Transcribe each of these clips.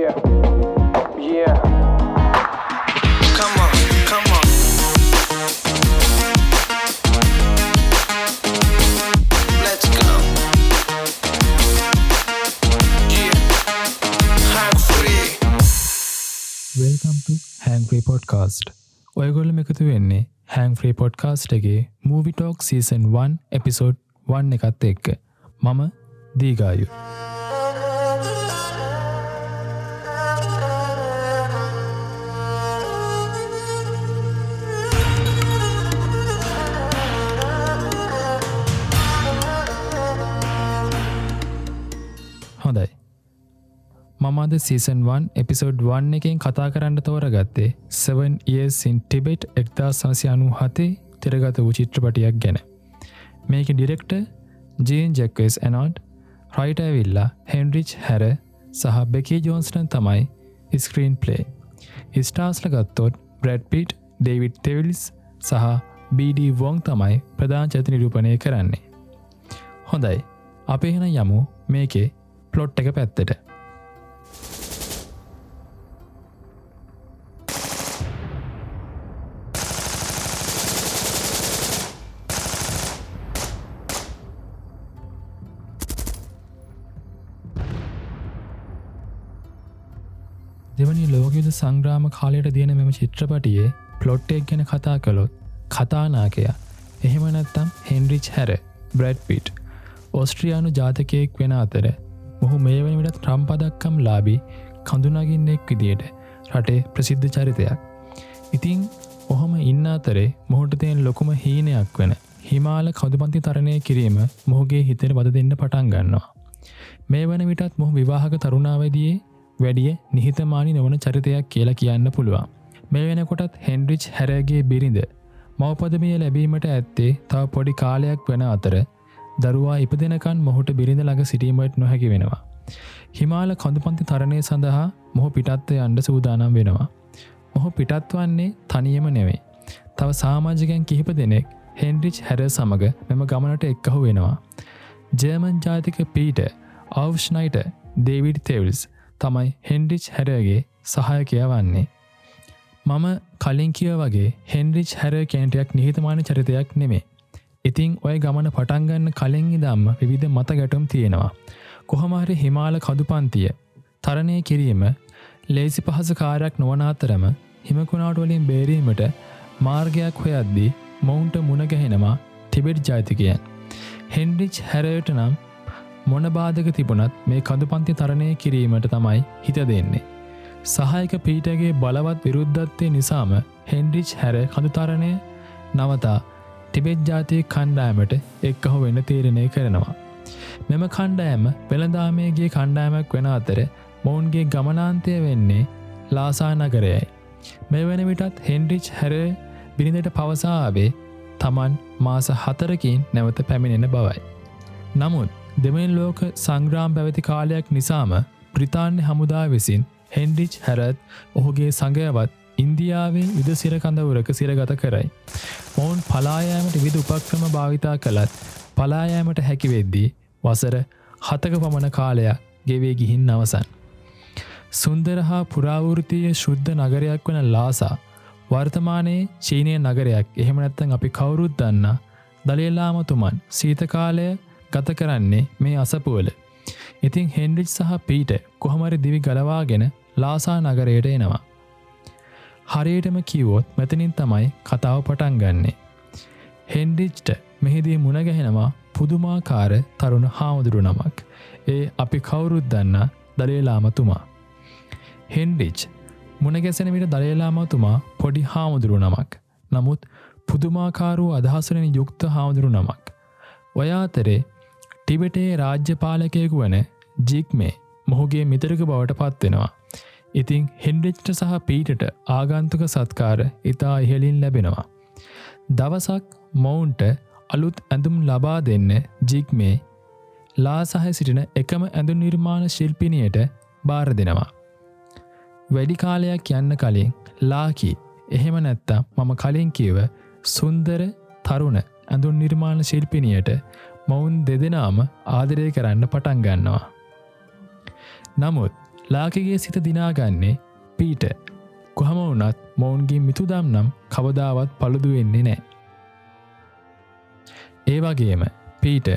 Yeah. Yeah. Come on, come on. Let's go. Yeah. I'm free. Welcome to හැන්ක්‍රී podcast ඔයගොල්ල එකතු වෙන්නේ හැන්ක්‍රී පොඩ්කාස්ට්ගේ මූවිටෝක් season 1 episode 1 එකත් එක්ක මම දීගායු මමද සීසන්1 එපිසෝඩ් 1 එකෙන් කතා කරන්න තෝරගත්තේ 7 ඒසින් ටිබෙට් එක්දා සමසි අනු හතේ තිරගත වූ චිත්‍රපටියක් ගැන. මේක direct Jean Jacques Annaud write ඇවිල්ලා හෙන්රිච් හැර සහ බෙකී ජෝන්ස්ටන් තමයි ස්ක්‍රීන් ප්ලේ ස්ටාස්ල ගත්තොත් බ්‍රඩ් පිට් ඩේවිඩ් තෙවිල්ස් සහ BD වෝං තමයි ප්‍රධාන චති නිරූපණය කරන්නේ. හොඳයි. අප එහෙන යමු මේකේ ප්ලොට් එක පැත්තට. දෙවනි ලෝකයුද සංග්‍රාම කාලයට දියන මෙම චිත්‍රපටියේ පලොට්ටෙක් ගැන කතා කළොත් කතානාකයා එහෙම නැත්තම් හෙන්රිච් හැර බ්‍රඩ් පිට් ඔස්ට්‍රියයානු ජාතකයෙක් වෙන අතර මොහු මේ වනිට ට්‍රම්පදක්කම් ලාබී කඳුනගින්නෙක් විදියට රටේ ප්‍රසිද්ධ චරිතයක්. ඉතිං ඔහොම ඉන්න අතරේ මොහොටතයෙන් ලොකුම හීනයක් වෙන හිමාල කදුපන්ති තරණය කිරීම මොහුගේ හිතර බද දෙන්න පටන් ගන්නවා. මේ වන විටත් මොහ විවාහක තරුණාවදියේ වැඩිය නිහිතමානි නොවන චරිතයක් කියලා කියන්න පුළුවන්. මේ වෙනකොටත් හෙන්රිච් හැරගේ බිරිඳ මවපදමිය ලැබීමට ඇත්තේ තව පොඩි කාලයක් වෙන අතර දරුවා ඉපදෙනකන් මොහුට බිරිඳ ළඟ සිටීමට නොහැකි වෙනවා. හිමාල කඳුපන්ති තරණය සඳහා මොහ පිටත්වය අන්ඩ සූදානම් වෙනවා. මොහු පිටත් වන්නේ තනියම නෙවේ. තව සාමාජිකයන් කිහිප දෙනෙක් හෙන්රිච් හැර සමඟ මෙම ගමනට එක්කහු වෙනවා. ජර්මන් ජාතික පීට අවෂ්නයිට දේවිඩ් තෙවල්ස් තමයි හෙන්ඩිච් හැරගේ සහයකය වන්නේ. මම කලින් කිය වගේ හෙන්ඩිච් හැර කැන්ටයක් නිහිතමාන චරිතයක් නෙමේ. ඉතිං ඔය ගමන පටන්ගන්න කලින් ඉදම්ම විවිධ මත ගැටුම් තියෙනවා. කොහමහරි හිමාල කදුපන්තිය තරණය කිරීම ලේසි පහස කාරයක් නොවනාතරම හිමකුණාටවලින් බේරීමට මාර්ගයක් හොයද්දී මොවුන්ට මුණගැහෙනවා ටිබෙට් ජාතිකයන්. හෙන්ඩිච් හැරයට නම් මොන බාධක තිබුණත් මේ කඳුපන්ති තරණය කිරීමට තමයි හිත දෙන්නේ. සහයක පීටගේ බලවත් විරුද්ධත්වය නිසාම හෙන්ඩිච් හැර කඳුතරණය නවතා ටිබෙත් ජාතිය කණ්ඩායමට එක්කහු වෙන්න තීරණය කරනවා. මෙම කණ්ඩෑම වෙළදාමේගේ කණ්ඩෑමක් වෙන අතර මොවුන්ගේ ගමනාන්තය වෙන්නේ ලාසා නගරයයි. මේ වෙන විටත් හෙන්ඩිච් හැර බිරිඳට පවසාාවේ තමන් මාස හතරකින් නැවත පැමිණෙන බවයි. නමුත් දෙමෙන් ලෝක සංග්‍රාම් පැවැති කාලයක් නිසාම ප්‍රිතාන්‍ය හමුදා විසින් හෙන්ඩිච් හැරත් ඔහුගේ සඟයවත් ඉන්දියාවේ යුද සිරකඳවුරක සිරගත කරයි. මොවුන් පලායෑමට විද උපක්‍රම භාවිතා කළත් පලායෑමට හැකිවෙද්දී වසර හතක පමණ කාලයක් ගෙවේ ගිහින් අවසන්. සුන්දර හා පුරාවෘතිය ශුද්ධ නගරයක් වන ලාසා වර්තමානයේ චීනය නගරයක් එහෙමනැත්තන් අපි කවුරුත් දන්න දලේලාමතුමන් සීතකාලය ගත කරන්නේ මේ අසපුවල. ඉතිං හෙන්ඩිච් සහ පීට කොහමරි දිවි ගලවාගෙන ලාසා නගරයට එනවා. හරියටම කිව්වොත් මෙතනින් තමයි කතාව පටන් ගන්නේ. හෙන්ඩිච්ට මෙහිදී මුණගැහෙනවා පුදුමාකාර තරුණ හාමුදුරු නමක්. ඒ අපි කවුරුත් දන්න දලේලාමතුමා. හෙන්ඩිච් මුණගැසෙන විට දලේලාමතුමා පොඩි හාමුදුරු නමක්. නමුත් පුදුමාකාරූ අදහසරෙන යුක්ත හාමුදුරු නමක්. ඔයාතරේ ටිබෙටේ රාජ්‍යපාලකයකු වන ජික් මේ මොහුගේ මිතරක බවට පත්වෙනවා. ඉතිං හෙන්ඩෙච්ට සහ පීටට ආගන්තුක සත්කාර ඉතා ඉහලින් ලැබෙනවා. දවසක් මොවුන්ට අලුත් ඇඳුම් ලබා දෙන්න ජික් මේ ලා සහ සිටින එකම ඇඳු නිර්මාණ ශිල්පිනියට බාර දෙනවා. වැඩි කාලයක් යන්න කලින් ලාකි එහෙම නැත්තා මම කලින් කියව සුන්දර තරුණ ඇඳුන් නිර්මාණ ශිල්පිනියට මොවුන් දෙදෙනාම ආදරය කරන්න පටන් ගන්නවා. නමුත් ලාකගේ සිත දිනාගන්නේ පීට කොහම වනත් මොවුන්ගේ මිතුදම් නම් කවදාවත් පළුදු වෙන්නේ නෑ. ඒ වගේම පීට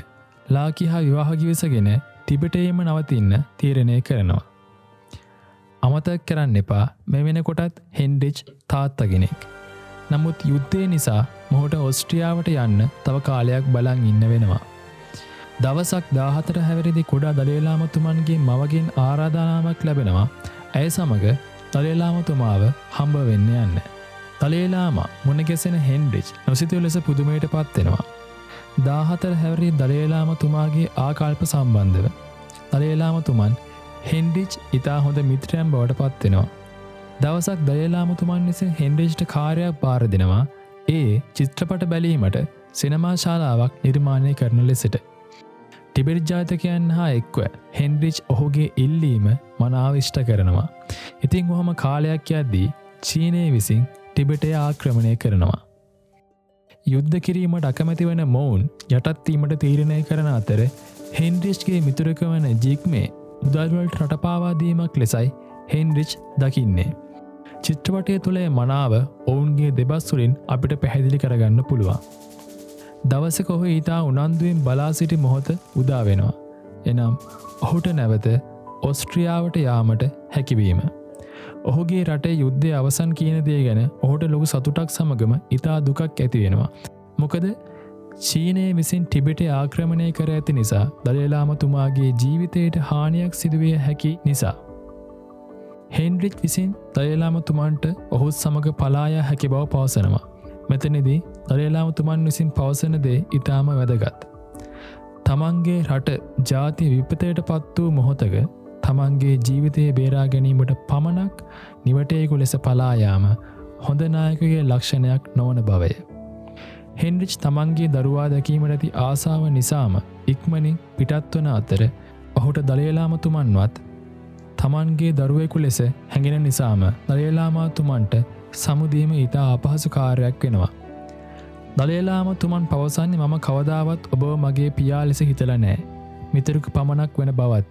ලාකි හා විවාහගිවිසගෙන ටිබටේම නවතින්න තීරණය කරනවා. අමතක් කරන්න එපා මෙ වෙන කොටත් හෙන්ඩිච් තාත්තගෙනෙක්. නමුත් යුද්ධය නිසා මොහොට ඔස්ට්‍රියාවට යන්න තව කාලයක් බලන් ඉන්න වෙනවා. දවසක් දාහතර හැවරිදි කුඩා දලේලාමතුමන්ගේ මවගෙන් ආරාධනාවක් ලැබෙනවා ඇය සමඟ තලේලාමතුමාව හම්බ වෙන්න යන්න. තලේලාම මුණගෙසෙන හෙන්ඩිච් නොසිතුව ලෙස පුදුමයට පත්වෙනවා. දාහතර හැවරි දලේලාමතුමාගේ ආකල්ප සම්බන්ධව. තලේලාමතුමන් හෙන්ඩිච් ඉතා හොඳ මිත්‍රයම් බවට පත්වෙනවා. දවසක් දයලාමුතුමන් විසින් හෙන්ඩිච්ට කාරයක් පාර දෙනවා ඒ චිත්‍රපට බැලීමට සිනමා ශාලාවක් නිර්මාණය කරන ලෙසට. ටිබෙර් ජාතකයන් හා එක්ව හෙන්ඩිච් ඔහුගේ ඉල්ලීම මනාවිෂ්ට කරනවා. ඉතිං ඔහොම කාලයක් යද්දී චීනය විසින් ටිබෙටය ආක්‍රමණය කරනවා. යුද්ධ කිරීමට අකමැති වන මොවුන් යටත්වීමට තීරණය කරන අතර හෙන්ඩිස්ගේ මිතුරක වන ජික්මේ උදල්වලට රටපාවාදීමක් ලෙසයි හෙන්රිච් දකින්නේ. චිත්‍රපටය තුළේ මනාව ඔවුන්ගේ දෙබස්තුලින් අපිට පැහැදිලි කරගන්න පුළුවන්. දවස කොහ ඊතා උනන්දුවෙන් බලා සිටි මොහොත උදා වෙනවා. එනම් ඔහුට නැවත ඔස්ට්‍රියාවට යාමට හැකිවීම. ඔහුගේ රටේ යුද්ධය අවසන් කියන දේ ගැන ඔහුට ලොකු සතුටක් සමගම ඉතා දුකක් ඇතිවෙනවා. මොකද චීනය විසින් ටිබෙටේ ආක්‍රමණය කර ඇති නිසා දලේලාමතුමාගේ ජීවිතයට හානියක් සිදුවිය හැකි නිසා. හෙන්ඩ්‍රිච් විසින් දයලාමතුමන්ට ඔහුත් සමඟ පලාය හැකි බව පවසනවා. මෙතනිදී දලේලාමතුමන් විසින් පවසන දේ ඉතාම වැදගත්. තමන්ගේ රට ජාතිය විපතයට පත් වූ මොහොතක තමන්ගේ ජීවිතය බේරා ගැනීමට පමණක් නිවටයකු ලෙස පලායාම හොඳනායකගේ ලක්ෂණයක් නොවන බවය. හෙන්ඩිච් තමන්ගේ දරුවා දැකීමට ඇති ආසාාව නිසාම ඉක්මනින් පිටත්වන අතර ඔහුට දලේලාමතුමන්වත් තමන්ගේ දරුවෙකු ලෙස හැඟෙන නිසාම දලේලාමාතුමන්ට සමුදීම ඉතා අපහසු කාරයක් වෙනවා. දලේලාමතුමන් පවසන්නේ මම කවදාවත් ඔබ මගේ පියා ලෙස හිතල නෑ මිතරුක පමණක් වෙන බවත්.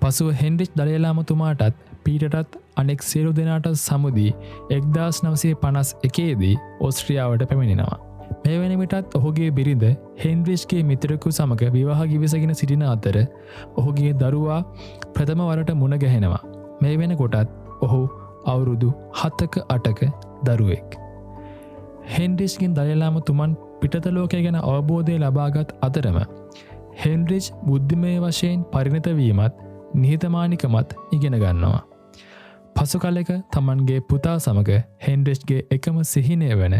පසුව හෙන්ඩිච් දලේලාමතුමාටත් පීටටත් අනෙක් සියලු දෙනාට සමුදී එක්දස් නවසේ පනස් එකේදී ඔස්ට්‍රියාවට පැමිණෙනවා. මේ වෙනමිටත් ඔහුගේ බිරිඳ හෙන්ද්‍රිෂ්ගේ මිතරකු සමඟ විවාහ ගිවිසගෙන සිටින අතර ඔහුගේ දරුවා ප්‍රථම වරට මුණ ගැහෙනවා. මේ වෙන කොටත් ඔහු අවුරුදු හත්තක අටක දරුවෙක්. හෙන්ඩිස්කින් දයලාම තුමන් පිටතලෝකය ගැන අවබෝධය ලබාගත් අතරම. හෙන්ඩ්‍රිච් බුද්ධිමය වශයෙන් පරිණතවීමත් නිහිතමානිකමත් ඉගෙන ගන්නවා. පසු කලෙක තමන්ගේ පුතා සමඟ හෙන්ඩෙස්්ගේ එකම සිහිනය වන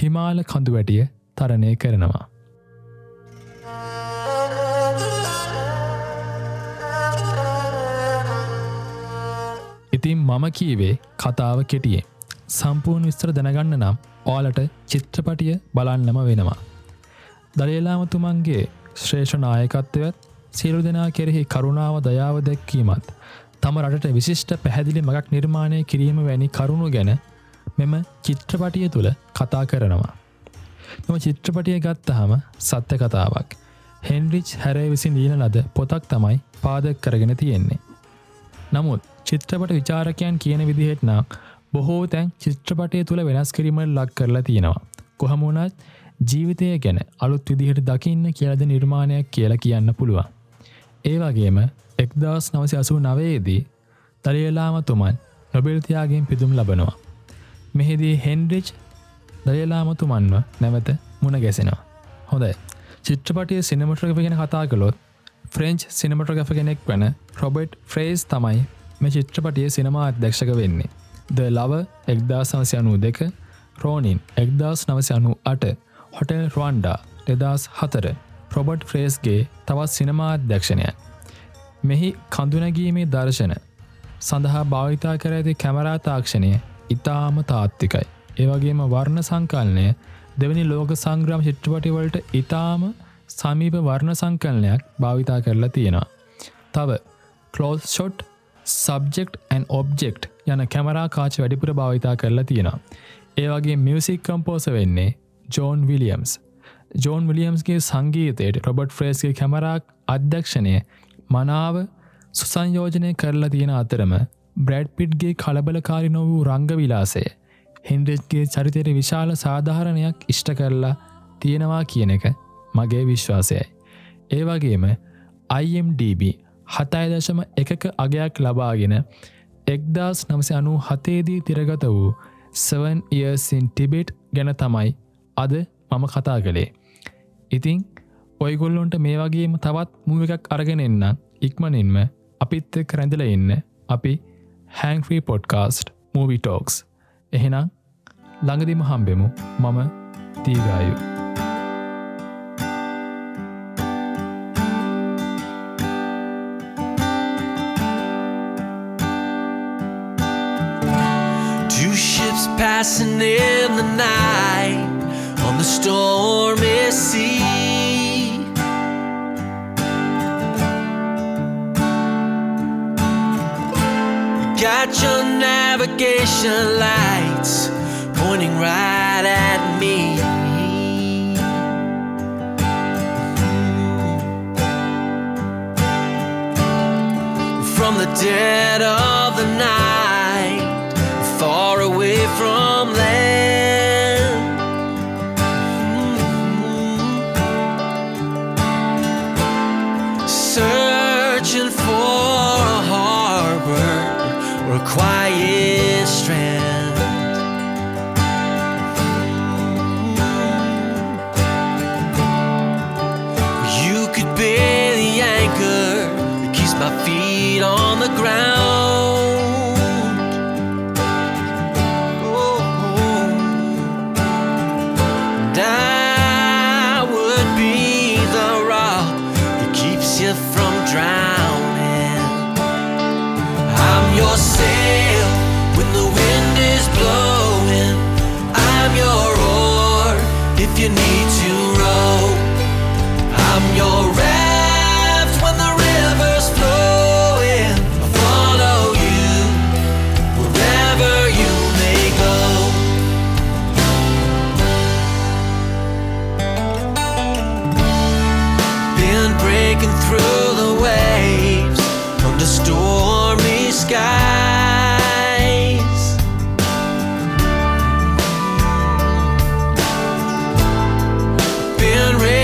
හිමාල කඳු වැටිය තරණය කරනවා. ඉතින් මම කීවේ කතාව කෙටියේ. සම්පූර්ණ විස්තර දැනගන්න නම් ඕලට චිත්‍රපටිය බලන්නම වෙනවා. දලේලාමතුමන්ගේ ශ්‍රේෂනායකත්වයත් සියලු දෙනා කෙරෙහි කරුණාව දයාව දැක්කීමත් තම රටට විශිෂ්ට පැහැදිලි මගක් නිර්මාණය කිරීම වැනි කරුණු ගැන මෙම චිත්‍රපටිය තුළ කතා කරනවා. මෙම චිත්‍රපටිය ගත්තහම සත්‍ය කතාවක්. හෙන්රිච් හැරය විසින් දීන ලද පොතක් තමයි පාදක් කරගෙන තියෙන්නේ. නමුත් චිත්‍රපට විචාරකයන් කියන විදිහෙත්නම් බොහෝ තැන් චිත්‍රපටය තුළ වෙනස් කිරීමට ලක් කරලා තියෙනවා. කොහමුණත් ජීවිතය ගැන අලුත් විදිහට දකින්න කියලද නිර්මාණයක් කියලා කියන්න පුළුවන්. ඒ වගේම එක්දස් නවසි අසූ නවයේදී තලියලාමතුමන් නොබෙල්තියාගෙන් පිදුම් ලබනවා. මෙහිදී හෙන්ඩිච් දයලාමතුමන්ව නැවත මුණ ගැසෙනවා. හොඳයි චිත්‍රපටිය සිනමට්‍රග ගෙන කතා කළොත් ෆ්‍රෙන්ච් සිනමටග්‍රෆ කෙනෙක් වන රොබට් ෆ්‍රේස් තමයි මේ චිත්‍රපටිය සිනමා අධ්‍යක්ෂක වෙන්නේ. ද ලව එක්දා සමසය අනූ දෙක රෝනින් එක්දස් නවසය අනු අට හොටෙල් රවන්ඩා දෙදස් හතර රොබට් ෆ්‍රේස්ගේ තවත් සිනමා අධ්‍යක්ෂණය. මෙහි කඳුනැගීමේ දර්ශන සඳහා භාවිතා කර ඇති කැමරා තාක්ෂණය ඉතාම තාත්තිකයි. ඒවගේම වර්ණ සංකල්නය දෙවැනි ලෝක සංග්‍රම් චිත්‍රපටිවලට ඉතාම සමීප වර්ණ සංකල්නයක් භාවිතා කරලා තියෙනවා. තව close shot subject and object යන කැමරා කාච වැඩිපුර භාවිතා කරලා තියෙනවා. ඒවගේ මියසික් කම්පෝස වෙන්නේ ජෝන් විලියම්ස්. ජෝන් විලියම්ස්ගේ සංගීතයට රොබට් ෆ්‍රේස්ගේ කැමරාක් අධ්‍යක්ෂණය මනාව සුසංයෝජනය කරලා තියෙන අතරම බ්‍රඩ් පිට්ගේ කලබලකාරි නො වූ රංග විලාසය හෙන්ඩෙච්ගේ චරිතයට විශාල සාධාරණයක් ඉෂ්ට කරලා තියෙනවා කියන එක මගේ විශ්වාසයයි. ඒ වගේම IMDB හතයිදශම එකක අගයක් ලබාගෙන එක්දස් නමසි අනු හතේදී තිරගත වූ 7 ඉයසින් ටිබෙට් ගැන තමයි අද මම කතා කළේ. ඉතිං ඔයිගොල්ලොන්ට මේ වගේම තවත් මූ එකක් අරගෙන එන්න ඉක්මනින්ම අපිත් එක් රැඳල ඉන්න අපි හැන්ක්‍රී පොඩ්කාස්ට් මූවි ටෝක්ස් එහෙනම් ළඟදිම හම්බෙමු මම තීගායු. Passing in the night on the stormy sea. You got your navigation lights pointing right at me. From the dead of quiet strand. You could be the anchor that keeps my feet on the ground.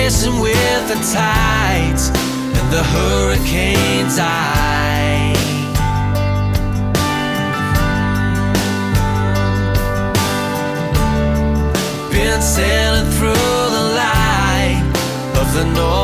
Racing with the tides and the hurricane's eye. Been sailing through the light of the northern